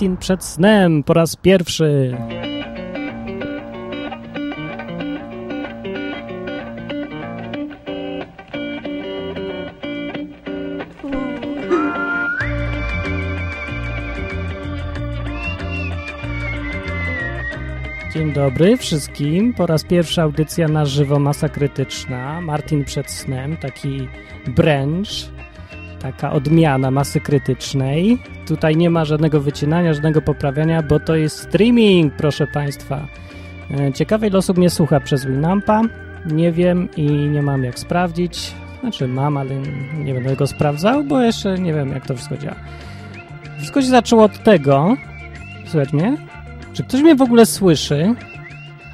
Martin przed snem po raz pierwszy. Dzień dobry wszystkim. Po raz pierwszy audycja na żywo Masa Krytyczna. Martin przed snem, taki branch, taka odmiana masy krytycznej. Tutaj nie ma żadnego wycinania, żadnego poprawiania, bo to jest streaming, proszę Państwa. E, ciekawe ile osób mnie słucha przez Winampa. Nie wiem i nie mam jak sprawdzić. Znaczy mam, ale nie będę tego sprawdzał, bo jeszcze nie wiem jak to wszystko działa. Wszystko się zaczęło od tego... Słychać mnie? Czy ktoś mnie w ogóle słyszy?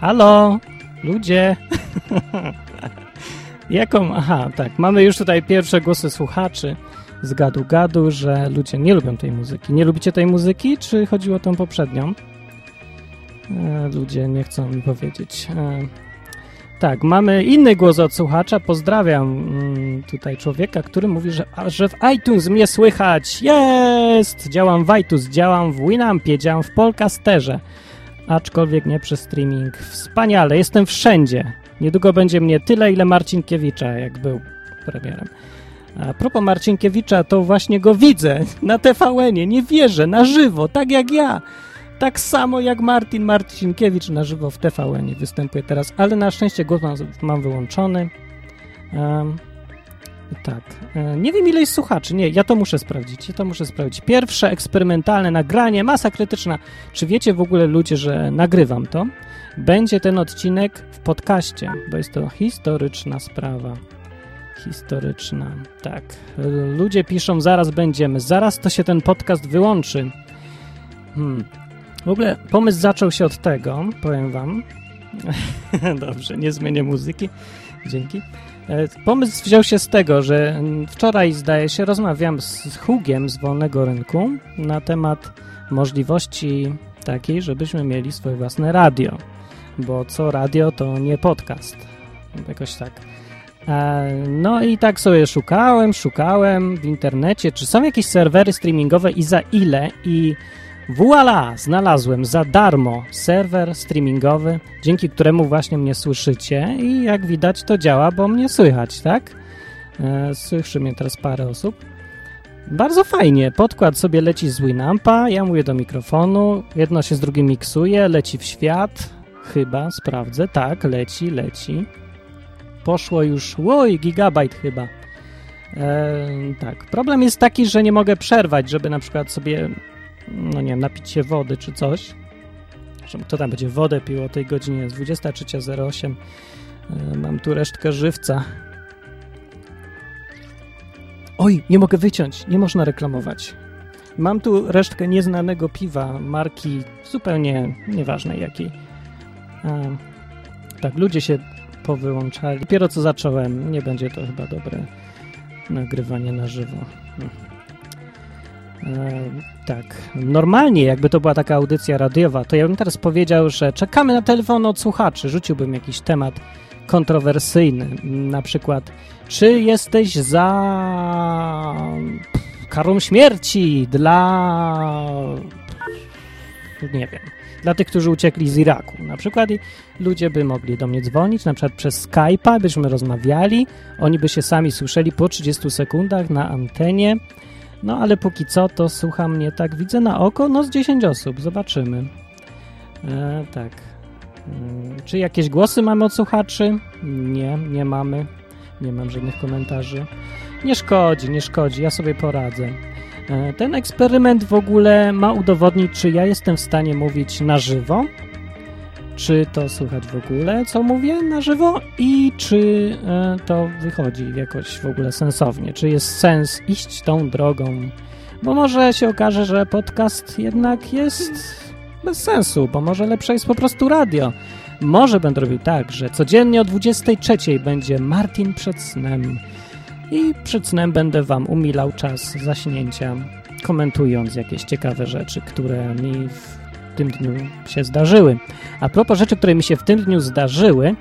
Halo? Ludzie? Jaką? Aha, tak. Mamy już tutaj pierwsze głosy słuchaczy z gadu-gadu, że ludzie nie lubią tej muzyki. Nie lubicie tej muzyki, czy chodziło o tą poprzednią? E, ludzie nie chcą mi powiedzieć. E, tak, mamy inny głos od słuchacza. Pozdrawiam mm, tutaj człowieka, który mówi, że, że w iTunes mnie słychać. Jest! Działam w iTunes, działam w Winampie, działam w Polcasterze. Aczkolwiek nie przez streaming. Wspaniale, jestem wszędzie. Niedługo będzie mnie tyle, ile Marcinkiewicza, jak był premierem. A propos Marcinkiewicza, to właśnie go widzę na TVN-ie. Nie wierzę, na żywo, tak jak ja. Tak samo jak Martin Marcinkiewicz na żywo w TVN występuje teraz, ale na szczęście głos mam, mam wyłączony. Um, tak. E, nie wiem ile jest słuchaczy. Nie, ja to muszę sprawdzić. Ja to muszę sprawdzić. Pierwsze eksperymentalne nagranie, masa krytyczna. Czy wiecie w ogóle ludzie, że nagrywam to? Będzie ten odcinek w podcaście, bo jest to historyczna sprawa. Historyczna. Tak. Ludzie piszą, zaraz będziemy. Zaraz to się ten podcast wyłączy. Hmm. W ogóle pomysł zaczął się od tego, powiem wam. Dobrze, nie zmienię muzyki. Dzięki. E, pomysł wziął się z tego, że wczoraj, zdaje się, rozmawiam z Hugiem z Wolnego Rynku na temat możliwości takiej, żebyśmy mieli swoje własne radio. Bo co radio, to nie podcast. Jakoś tak. E, no i tak sobie szukałem, szukałem w internecie, czy są jakieś serwery streamingowe i za ile i Voila! Znalazłem za darmo serwer streamingowy, dzięki któremu właśnie mnie słyszycie i jak widać to działa, bo mnie słychać, tak? E, słyszy mnie teraz parę osób. Bardzo fajnie. Podkład sobie leci z Winampa, ja mówię do mikrofonu, jedno się z drugim miksuje, leci w świat, chyba, sprawdzę, tak, leci, leci. Poszło już, oj, gigabajt chyba. E, tak, problem jest taki, że nie mogę przerwać, żeby na przykład sobie no nie wiem, napić się wody czy coś. Kto tam będzie wodę pił o tej godzinie? Jest 23.08. E, mam tu resztkę żywca. Oj, nie mogę wyciąć, nie można reklamować. Mam tu resztkę nieznanego piwa marki zupełnie nieważnej jakiej. A, tak, ludzie się powyłączali. Dopiero co zacząłem, nie będzie to chyba dobre nagrywanie na żywo. Hm. E, tak. Normalnie, jakby to była taka audycja radiowa, to ja bym teraz powiedział, że czekamy na telefon od słuchaczy. Rzuciłbym jakiś temat kontrowersyjny. Na przykład, czy jesteś za karą śmierci dla. Nie wiem. Dla tych, którzy uciekli z Iraku. Na przykład ludzie by mogli do mnie dzwonić, na przykład przez Skype'a, byśmy rozmawiali, oni by się sami słyszeli po 30 sekundach na antenie no ale póki co to słucha mnie tak, widzę na oko, no z 10 osób, zobaczymy. E, tak. E, czy jakieś głosy mamy od słuchaczy? Nie, nie mamy. Nie mam żadnych komentarzy. Nie szkodzi, nie szkodzi, ja sobie poradzę. E, ten eksperyment w ogóle ma udowodnić, czy ja jestem w stanie mówić na żywo, czy to słychać w ogóle, co mówię na żywo? I czy e, to wychodzi jakoś w ogóle sensownie, czy jest sens iść tą drogą, bo może się okaże, że podcast jednak jest bez sensu, bo może lepsze jest po prostu radio. Może będę robił tak, że codziennie o 23 będzie Martin przed snem i przed snem będę wam umilał czas zaśnięcia, komentując jakieś ciekawe rzeczy, które mi w tym dniu się zdarzyły. A propos rzeczy, które mi się w tym dniu zdarzyły,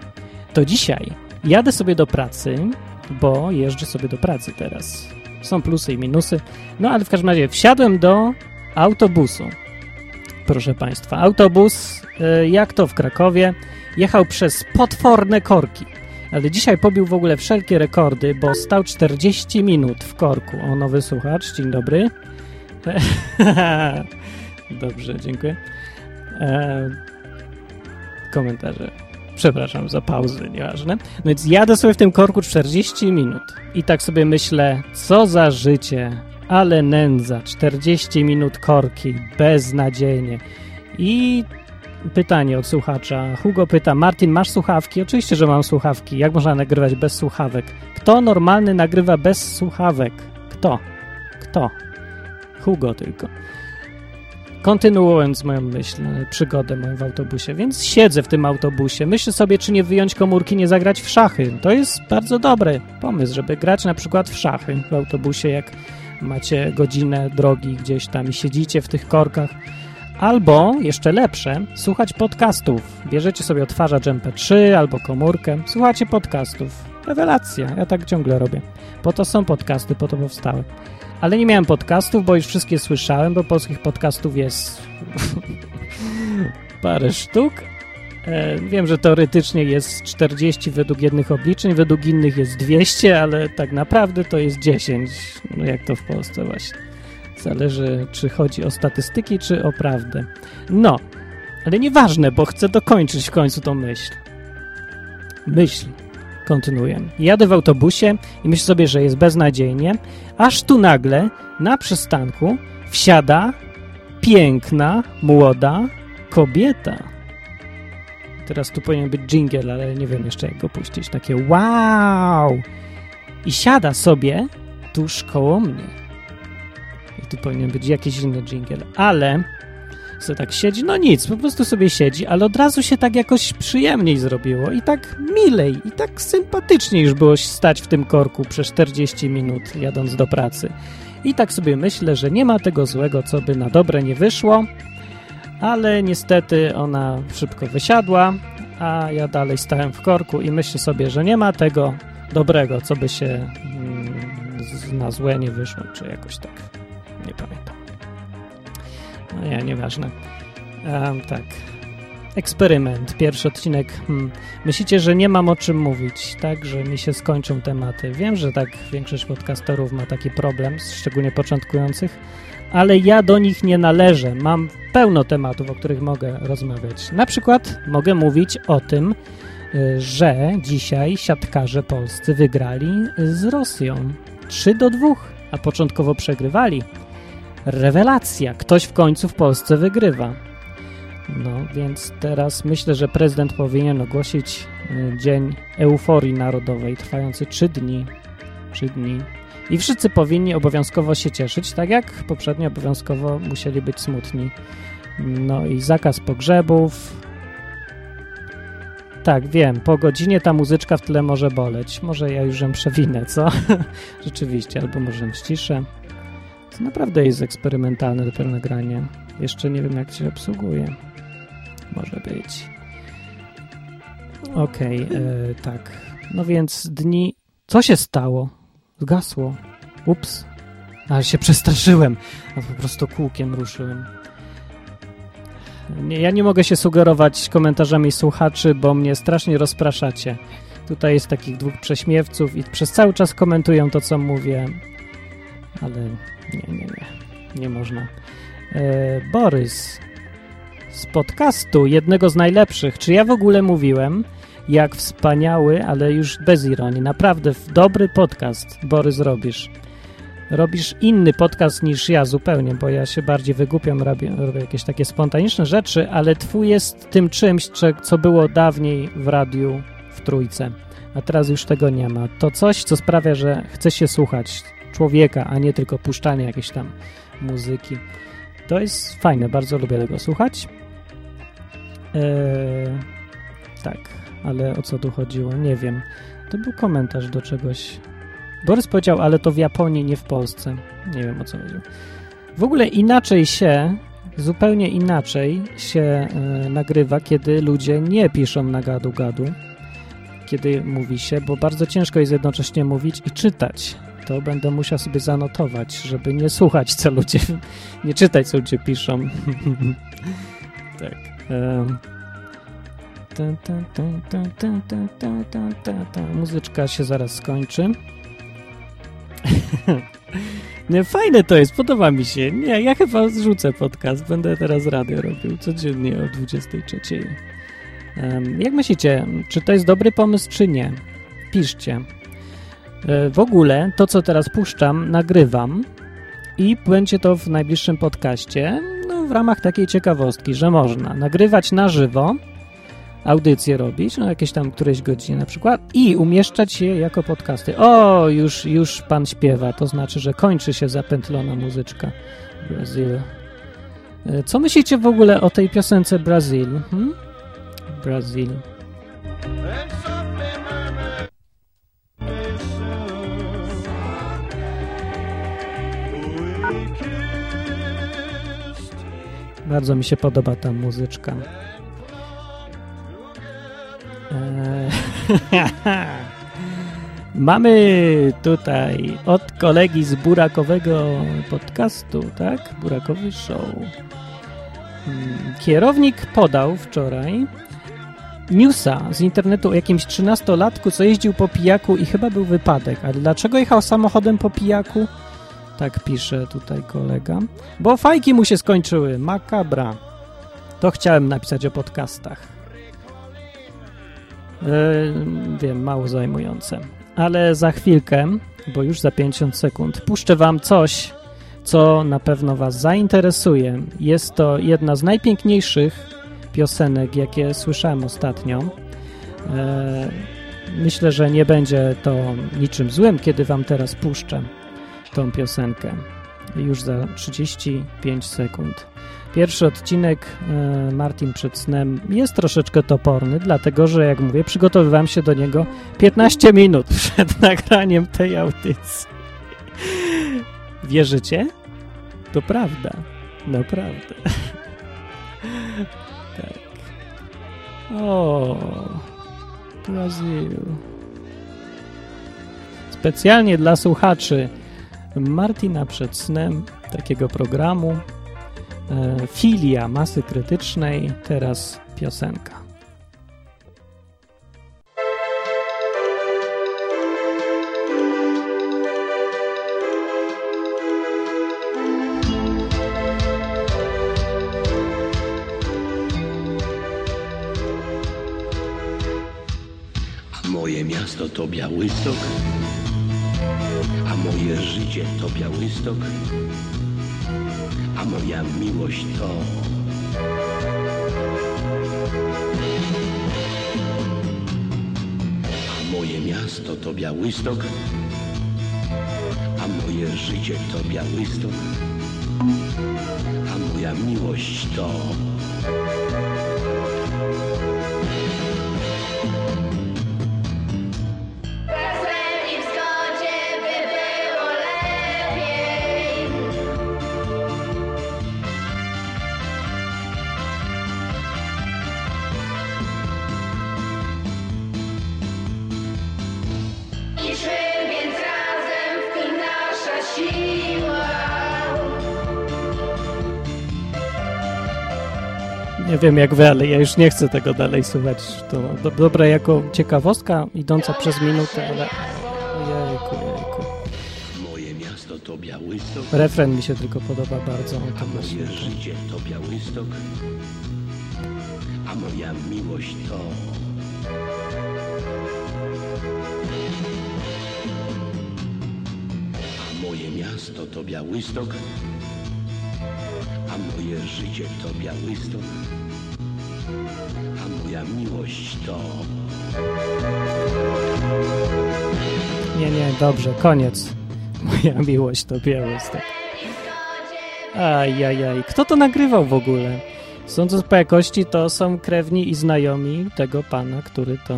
to dzisiaj jadę sobie do pracy, bo jeżdżę sobie do pracy teraz. Są plusy i minusy. No ale w każdym razie wsiadłem do autobusu. proszę Państwa. Autobus, y, jak to w Krakowie, jechał przez potworne korki. Ale dzisiaj pobił w ogóle wszelkie rekordy, bo stał 40 minut w korku. O, nowy słuchacz, dzień dobry. Dobrze, dziękuję. E, komentarze. Przepraszam za pauzy, nieważne. No więc jadę sobie w tym korku 40 minut i tak sobie myślę, co za życie, ale nędza, 40 minut korki, beznadziejnie. I pytanie od słuchacza. Hugo pyta, Martin, masz słuchawki? Oczywiście, że mam słuchawki. Jak można nagrywać bez słuchawek? Kto normalny nagrywa bez słuchawek? Kto? Kto? Hugo tylko. Kontynuując moją myśl, przygodę moją w autobusie, więc siedzę w tym autobusie. Myślę sobie, czy nie wyjąć komórki, nie zagrać w szachy. To jest bardzo dobry pomysł, żeby grać na przykład w szachy w autobusie, jak macie godzinę drogi gdzieś tam i siedzicie w tych korkach. Albo, jeszcze lepsze, słuchać podcastów. Bierzecie sobie odtwarzacz MP3 albo komórkę, słuchacie podcastów. Rewelacja, ja tak ciągle robię. Po to są podcasty, po to powstały. Ale nie miałem podcastów, bo już wszystkie słyszałem, bo polskich podcastów jest parę sztuk. E, wiem, że teoretycznie jest 40 według jednych obliczeń, według innych jest 200, ale tak naprawdę to jest 10. No jak to w Polsce właśnie. Zależy, czy chodzi o statystyki, czy o prawdę. No, ale nieważne, bo chcę dokończyć w końcu tą myśl. Myśl. Kontynuuję. Jadę w autobusie i myślę sobie, że jest beznadziejnie, aż tu nagle na przystanku wsiada piękna, młoda kobieta. Teraz tu powinien być jingle, ale nie wiem jeszcze jak go puścić. Takie wow! I siada sobie tuż koło mnie. I tu powinien być jakiś inny jingle, ale co tak siedzi, no nic, po prostu sobie siedzi, ale od razu się tak jakoś przyjemniej zrobiło i tak milej, i tak sympatyczniej już było stać w tym korku przez 40 minut jadąc do pracy. I tak sobie myślę, że nie ma tego złego, co by na dobre nie wyszło, ale niestety ona szybko wysiadła, a ja dalej stałem w korku i myślę sobie, że nie ma tego dobrego, co by się mm, na złe nie wyszło, czy jakoś tak. Nie pamiętam. No nie, nieważne. Um, tak. Eksperyment, pierwszy odcinek. Hmm. Myślicie, że nie mam o czym mówić, tak? Że mi się skończą tematy. Wiem, że tak większość podcasterów ma taki problem, szczególnie początkujących, ale ja do nich nie należę. Mam pełno tematów, o których mogę rozmawiać. Na przykład mogę mówić o tym, y, że dzisiaj siatkarze polscy wygrali z Rosją 3 do 2, a początkowo przegrywali. Rewelacja! Ktoś w końcu w Polsce wygrywa. No, więc teraz myślę, że prezydent powinien ogłosić y, Dzień Euforii Narodowej, trwający 3 dni. 3 dni. I wszyscy powinni obowiązkowo się cieszyć, tak jak poprzednio obowiązkowo musieli być smutni. No i zakaz pogrzebów. Tak, wiem, po godzinie ta muzyczka w tle może boleć. Może ja już ją przewinę, co? Rzeczywiście, albo może ściszę. To naprawdę jest eksperymentalne dopiero nagranie. Jeszcze nie wiem, jak się obsługuje. Może być. Okej, okay, tak. No więc dni... Co się stało? Zgasło. Ups. Ale się przestraszyłem. A po prostu kółkiem ruszyłem. Nie, ja nie mogę się sugerować komentarzami słuchaczy, bo mnie strasznie rozpraszacie. Tutaj jest takich dwóch prześmiewców i przez cały czas komentują to, co mówię. Ale nie, nie, nie. Nie można. E, Borys z podcastu, jednego z najlepszych. Czy ja w ogóle mówiłem, jak wspaniały, ale już bez ironii, naprawdę dobry podcast, Borys, robisz. Robisz inny podcast niż ja zupełnie, bo ja się bardziej wygłupiam, robię, robię jakieś takie spontaniczne rzeczy, ale twój jest tym czymś, co było dawniej w radiu w Trójce, a teraz już tego nie ma. To coś, co sprawia, że chce się słuchać człowieka, a nie tylko puszczanie jakiejś tam muzyki. To jest fajne, bardzo lubię tego słuchać. Eee, tak, ale o co tu chodziło? Nie wiem. To był komentarz do czegoś. Borys powiedział, ale to w Japonii, nie w Polsce. Nie wiem o co chodziło. W ogóle inaczej się, zupełnie inaczej się e, nagrywa, kiedy ludzie nie piszą na gadu-gadu, kiedy mówi się, bo bardzo ciężko jest jednocześnie mówić i czytać. To będę musiał sobie zanotować, żeby nie słuchać, co ludzie, nie czytać, co ludzie piszą. tak. Muzyczka się zaraz skończy. Nie, fajne to jest, podoba mi się. Nie, ja chyba zrzucę podcast. Będę teraz radio robił codziennie o 23. Um, jak myślicie, czy to jest dobry pomysł, czy nie? Piszcie. E, w ogóle to, co teraz puszczam, nagrywam i będzie to w najbliższym podcaście, no, w ramach takiej ciekawostki, że można nagrywać na żywo, audycje robić, no jakieś tam któreś godziny na przykład i umieszczać je jako podcasty. O, już, już pan śpiewa, to znaczy, że kończy się zapętlona muzyczka Brazil. E, co myślicie w ogóle o tej piosence Brazil? Hmm? Brazil. Bardzo mi się podoba ta muzyczka. Eee, Mamy tutaj od kolegi z Burakowego podcastu, tak? Burakowy Show. Hmm, kierownik podał wczoraj newsa z internetu o jakimś trzynastolatku, co jeździł po pijaku i chyba był wypadek. Ale dlaczego jechał samochodem po pijaku? Tak pisze tutaj kolega. Bo fajki mu się skończyły. Makabra. To chciałem napisać o podcastach. Yy, wiem, mało zajmujące. Ale za chwilkę, bo już za 50 sekund, puszczę wam coś, co na pewno was zainteresuje. Jest to jedna z najpiękniejszych piosenek, jakie słyszałem ostatnio. E, myślę, że nie będzie to niczym złym, kiedy wam teraz puszczę tą piosenkę. Już za 35 sekund. Pierwszy odcinek e, Martin przed snem jest troszeczkę toporny, dlatego że, jak mówię, przygotowywałem się do niego 15 minut przed nagraniem tej audycji. Wierzycie? To prawda. Naprawdę. tak. O, Brazil. Specjalnie dla słuchaczy Martina przed snem takiego programu E, filia masy krytycznej, teraz piosenka. Moje miasto to Białystok, a moje życie to Białystok. A moja miłość to... A moje miasto to Białystok, a moje życie to Białystok, a moja miłość to... Nie wiem jak wy, ale ja już nie chcę tego dalej słuchać. To do, dobra jako ciekawostka idąca przez minutę, ale... Jejku, jejku. Moje miasto to Białystok. Refren mi się tylko podoba bardzo. A moje życie to Białystok. A moja miłość to... A moje miasto to Białystok a moje życie to Białystok, a moja miłość to... Nie, nie, dobrze, koniec. Moja miłość to Białystok. Ajajaj, kto to nagrywał w ogóle? Sądząc po jakości, to są krewni i znajomi tego pana, który to...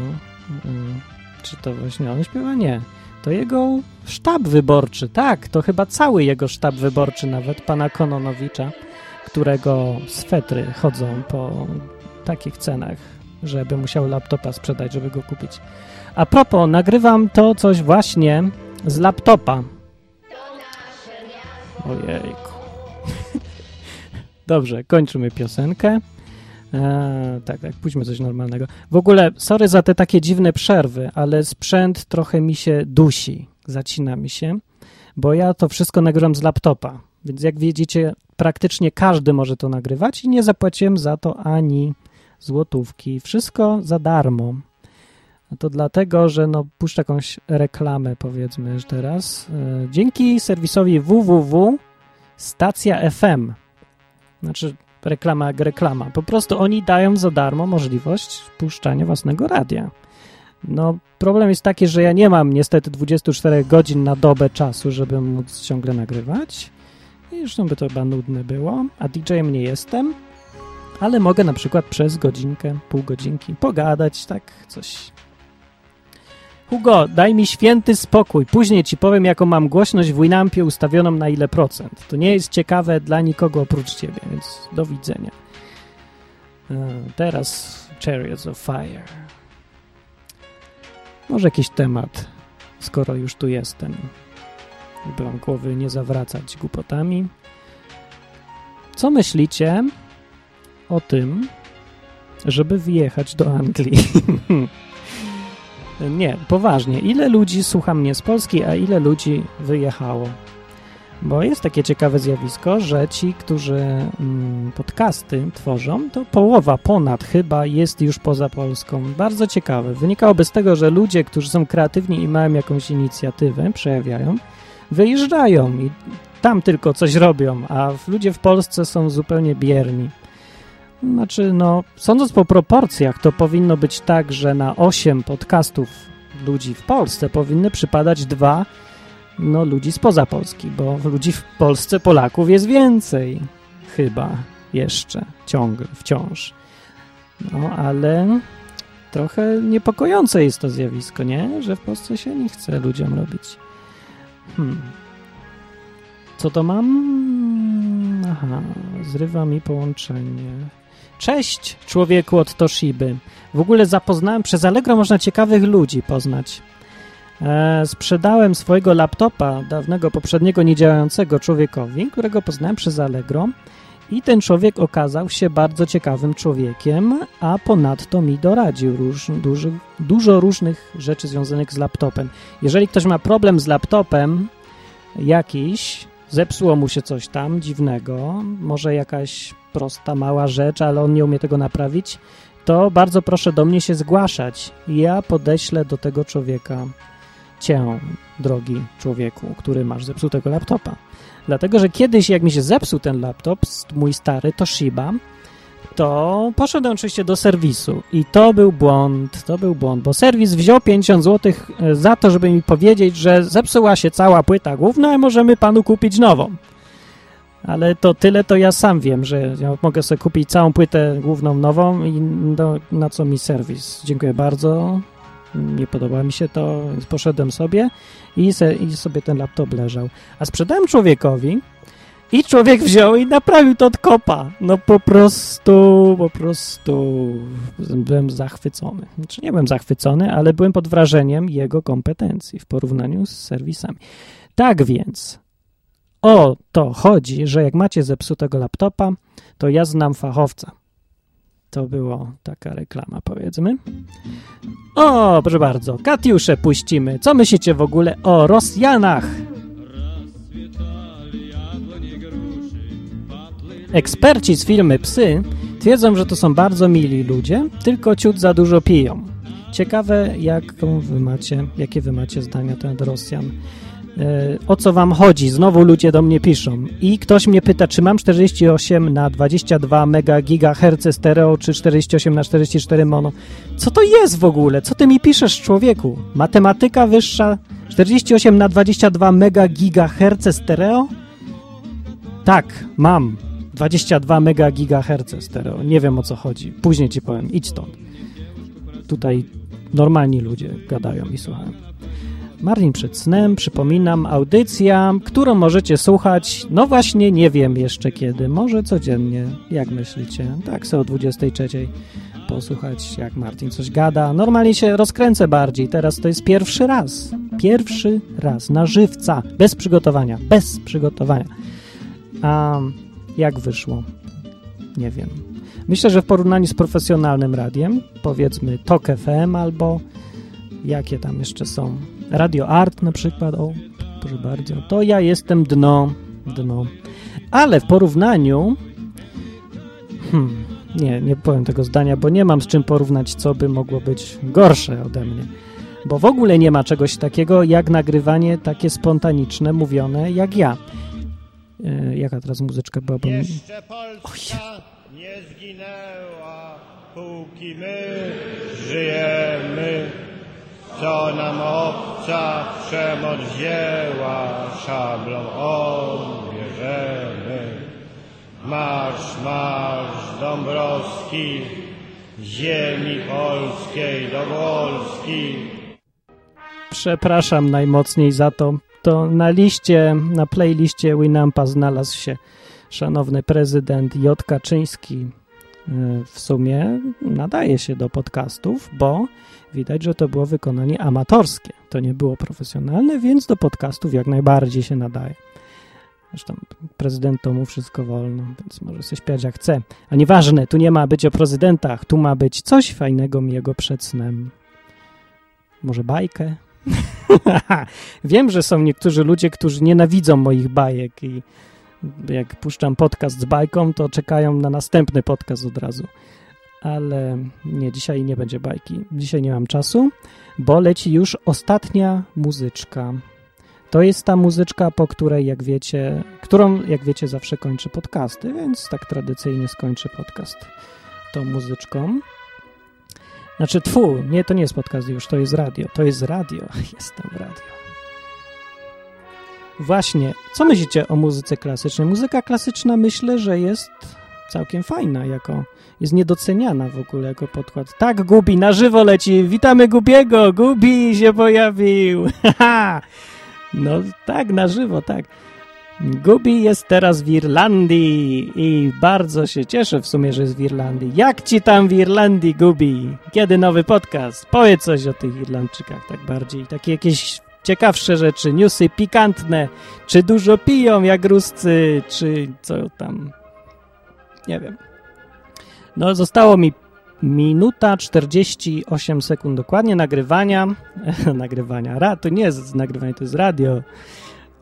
Hmm, czy to właśnie on śpiewa? Nie. To jego sztab wyborczy, tak, to chyba cały jego sztab wyborczy, nawet pana Kononowicza którego swetry chodzą po takich cenach, żeby musiał laptopa sprzedać, żeby go kupić. A propos, nagrywam to coś właśnie z laptopa. Ojejku. Dobrze, kończymy piosenkę. Eee, tak, tak, pójdźmy coś normalnego. W ogóle, sorry za te takie dziwne przerwy, ale sprzęt trochę mi się dusi, zacina mi się, bo ja to wszystko nagrywam z laptopa, więc jak widzicie, praktycznie każdy może to nagrywać i nie zapłaciłem za to ani złotówki. Wszystko za darmo. No to dlatego, że no, puszczę jakąś reklamę, powiedzmy że teraz. E, dzięki serwisowi www stacja FM. Znaczy, reklama jak reklama. Po prostu oni dają za darmo możliwość puszczania własnego radia. No, problem jest taki, że ja nie mam niestety 24 godzin na dobę czasu, żeby móc ciągle nagrywać. Zresztą by to chyba nudne było, a DJ-em nie jestem, ale mogę na przykład przez godzinkę, pół godzinki pogadać, tak coś. Hugo, daj mi święty spokój. Później ci powiem, jaką mam głośność w Winampie ustawioną na ile procent. To nie jest ciekawe dla nikogo oprócz ciebie, więc do widzenia. E, teraz Chariots of Fire. Może jakiś temat, skoro już tu jestem. Żeby wam głowy nie zawracać głupotami. Co myślicie o tym, żeby wyjechać do Anglii? nie, poważnie. Ile ludzi słucha mnie z Polski, a ile ludzi wyjechało? Bo jest takie ciekawe zjawisko, że ci, którzy mm, podcasty tworzą, to połowa ponad chyba jest już poza Polską. Bardzo ciekawe. Wynikałoby z tego, że ludzie, którzy są kreatywni i mają jakąś inicjatywę, przejawiają, wyjeżdżają i tam tylko coś robią, a ludzie w Polsce są zupełnie bierni. Znaczy, no, sądząc po proporcjach, to powinno być tak, że na 8 podcastów ludzi w Polsce powinny przypadać dwa no, ludzi spoza Polski, bo ludzi w Polsce, Polaków jest więcej. Chyba jeszcze, ciągle, wciąż. No, ale trochę niepokojące jest to zjawisko, nie? Że w Polsce się nie chce ludziom robić. Hmm. Co to mam? Aha, zrywa mi połączenie. Cześć, człowieku od Toshiby. W ogóle zapoznałem, przez Allegro można ciekawych ludzi poznać. E, sprzedałem swojego laptopa, dawnego poprzedniego niedziałającego człowiekowi, którego poznałem przez Allegro i ten człowiek okazał się bardzo ciekawym człowiekiem, a ponadto mi doradził róż, dużo różnych rzeczy związanych z laptopem. Jeżeli ktoś ma problem z laptopem jakiś, zepsuło mu się coś tam dziwnego, może jakaś prosta, mała rzecz, ale on nie umie tego naprawić, to bardzo proszę do mnie się zgłaszać. Ja podeślę do tego człowieka cię, drogi człowieku, który masz zepsutego laptopa. Dlatego, że kiedyś jak mi się zepsuł ten laptop, mój stary Toshiba, to poszedłem oczywiście do serwisu i to był błąd, to był błąd, bo serwis wziął 50 zł e, za to, żeby mi powiedzieć, że zepsuła się cała płyta główna i możemy panu kupić nową. Ale to tyle to ja sam wiem, że ja mogę sobie kupić całą płytę główną nową i na co mi serwis. Dziękuję bardzo, nie podoba mi się to, więc poszedłem sobie i, se, i sobie ten laptop leżał. A sprzedałem człowiekowi i człowiek wziął i naprawił to od kopa. No po prostu, po prostu byłem zachwycony. Znaczy nie byłem zachwycony, ale byłem pod wrażeniem jego kompetencji w porównaniu z serwisami. Tak więc o to chodzi, że jak macie zepsutego laptopa, to ja znam fachowca. To było taka reklama, powiedzmy. O, proszę bardzo, Katiusze puścimy. Co myślicie w ogóle o Rosjanach? Eksperci z filmy Psy twierdzą, że to są bardzo mili ludzie, tylko ciut za dużo piją. Ciekawe, wy macie, jakie wy macie zdania na Rosjan. E, o co wam chodzi? Znowu ludzie do mnie piszą. I ktoś mnie pyta, czy mam 48 na 22 MHz stereo, czy 48 na 44 mono. Co to jest w ogóle? Co ty mi piszesz, człowieku? Matematyka wyższa 48 na 22 MHz stereo? Tak, mam 22 MHz stereo. Nie wiem o co chodzi. Później ci powiem. Idź stąd. Tutaj normalni ludzie gadają i słuchają. Martin przed snem, przypominam, audycja, którą możecie słuchać, no właśnie nie wiem jeszcze kiedy, może codziennie, jak myślicie, tak sobie o 23 posłuchać, jak Martin coś gada. Normalnie się rozkręcę bardziej, teraz to jest pierwszy raz, pierwszy raz, na żywca, bez przygotowania, bez przygotowania. A jak wyszło? Nie wiem. Myślę, że w porównaniu z profesjonalnym radiem, powiedzmy TOK FM albo jakie tam jeszcze są, Radio Art na przykład, o, proszę bardzo, to ja jestem dno, dno. Ale w porównaniu, hmm, nie, nie powiem tego zdania, bo nie mam z czym porównać, co by mogło być gorsze ode mnie. Bo w ogóle nie ma czegoś takiego jak nagrywanie takie spontaniczne, mówione jak ja. E, jaka teraz muzyczka była? Bo... Jeszcze Polska nie zginęła, póki my żyjemy. Co nam obca przemoc wzięła, szablą odbierzemy. Marsz, marsz Dąbrowski, ziemi polskiej do Wolski. Przepraszam najmocniej za to. To na liście, na playliście Winampa znalazł się szanowny prezydent J. Kaczyński. W sumie nadaje się do podcastów, bo widać, że to było wykonanie amatorskie. To nie było profesjonalne, więc do podcastów jak najbardziej się nadaje. Zresztą prezydent to mu wszystko wolno, więc może sobie śpiewać jak chce. A nieważne, tu nie ma być o prezydentach, tu ma być coś fajnego miłego przed snem. Może bajkę? Wiem, że są niektórzy ludzie, którzy nienawidzą moich bajek i jak puszczam podcast z bajką, to czekają na następny podcast od razu. Ale nie, dzisiaj nie będzie bajki. Dzisiaj nie mam czasu, bo leci już ostatnia muzyczka. To jest ta muzyczka, po której, jak wiecie, którą, jak wiecie, zawsze kończę podcasty, więc tak tradycyjnie skończę podcast tą muzyczką. Znaczy, tfu, nie, to nie jest podcast już, to jest radio. To jest radio. Jestem w radio. Właśnie, co myślicie o muzyce klasycznej? Muzyka klasyczna myślę, że jest całkiem fajna, jako jest niedoceniana w ogóle jako podkład. Tak, Gubi, na żywo leci. Witamy Gubiego. Gubi się pojawił. no tak, na żywo, tak. Gubi jest teraz w Irlandii i bardzo się cieszę w sumie, że jest w Irlandii. Jak ci tam w Irlandii, Gubi? Kiedy nowy podcast? Powiedz coś o tych Irlandczykach tak bardziej. Takie jakieś ciekawsze rzeczy, newsy pikantne. Czy dużo piją jak ruscy, czy co tam? Nie wiem. No, zostało mi minuta 48 sekund dokładnie nagrywania. nagrywania. Ra, to nie jest nagrywanie, to jest radio.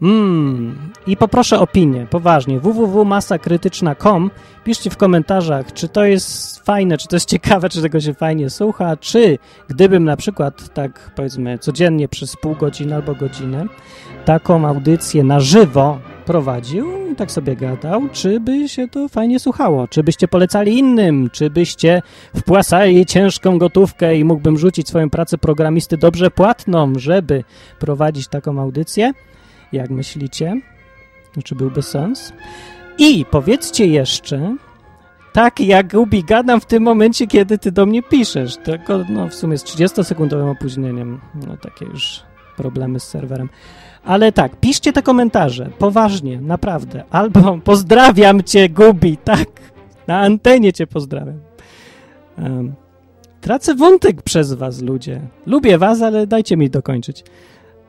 Mm. I poproszę opinię, poważnie. www.masakrytyczna.com Piszcie w komentarzach, czy to jest fajne, czy to jest ciekawe, czy tego się fajnie słucha, czy gdybym na przykład tak powiedzmy codziennie przez pół godziny albo godzinę taką audycję na żywo prowadził i tak sobie gadał, czy by się to fajnie słuchało, czy byście polecali innym, czy byście wpłacali ciężką gotówkę i mógłbym rzucić swoją pracę programisty dobrze płatną, żeby prowadzić taką audycję. Jak myślicie? Czy byłby sens? I powiedzcie jeszcze, tak jak Ubi gadam w tym momencie, kiedy ty do mnie piszesz. Tylko no, w sumie z 30-sekundowym opóźnieniem. No takie już problemy z serwerem. Ale tak, piszcie te komentarze, poważnie, naprawdę. Albo pozdrawiam cię, Gubi, tak, na antenie cię pozdrawiam. Um, tracę wątek przez was, ludzie. Lubię was, ale dajcie mi dokończyć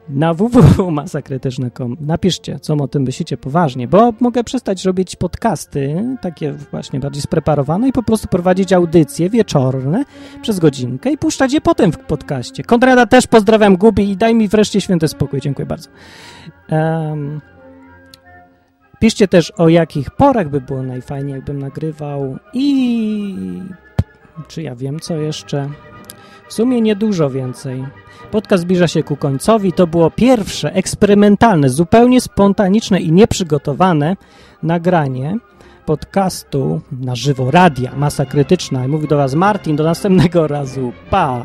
na www.masakrytyczne.com napiszcie, co o tym myślicie poważnie, bo mogę przestać robić podcasty, takie właśnie bardziej spreparowane i po prostu prowadzić audycje wieczorne przez godzinkę i puszczać je potem w podcaście. Konrada też pozdrawiam, Gubi i daj mi wreszcie święty spokój. Dziękuję bardzo. Um, piszcie też, o jakich porach by było najfajniej, jakbym nagrywał i czy ja wiem, co jeszcze. W sumie niedużo więcej. Podcast zbliża się ku końcowi. To było pierwsze eksperymentalne, zupełnie spontaniczne i nieprzygotowane nagranie podcastu na żywo radia Masa Krytyczna. I mówi do Was Martin. Do następnego razu. Pa!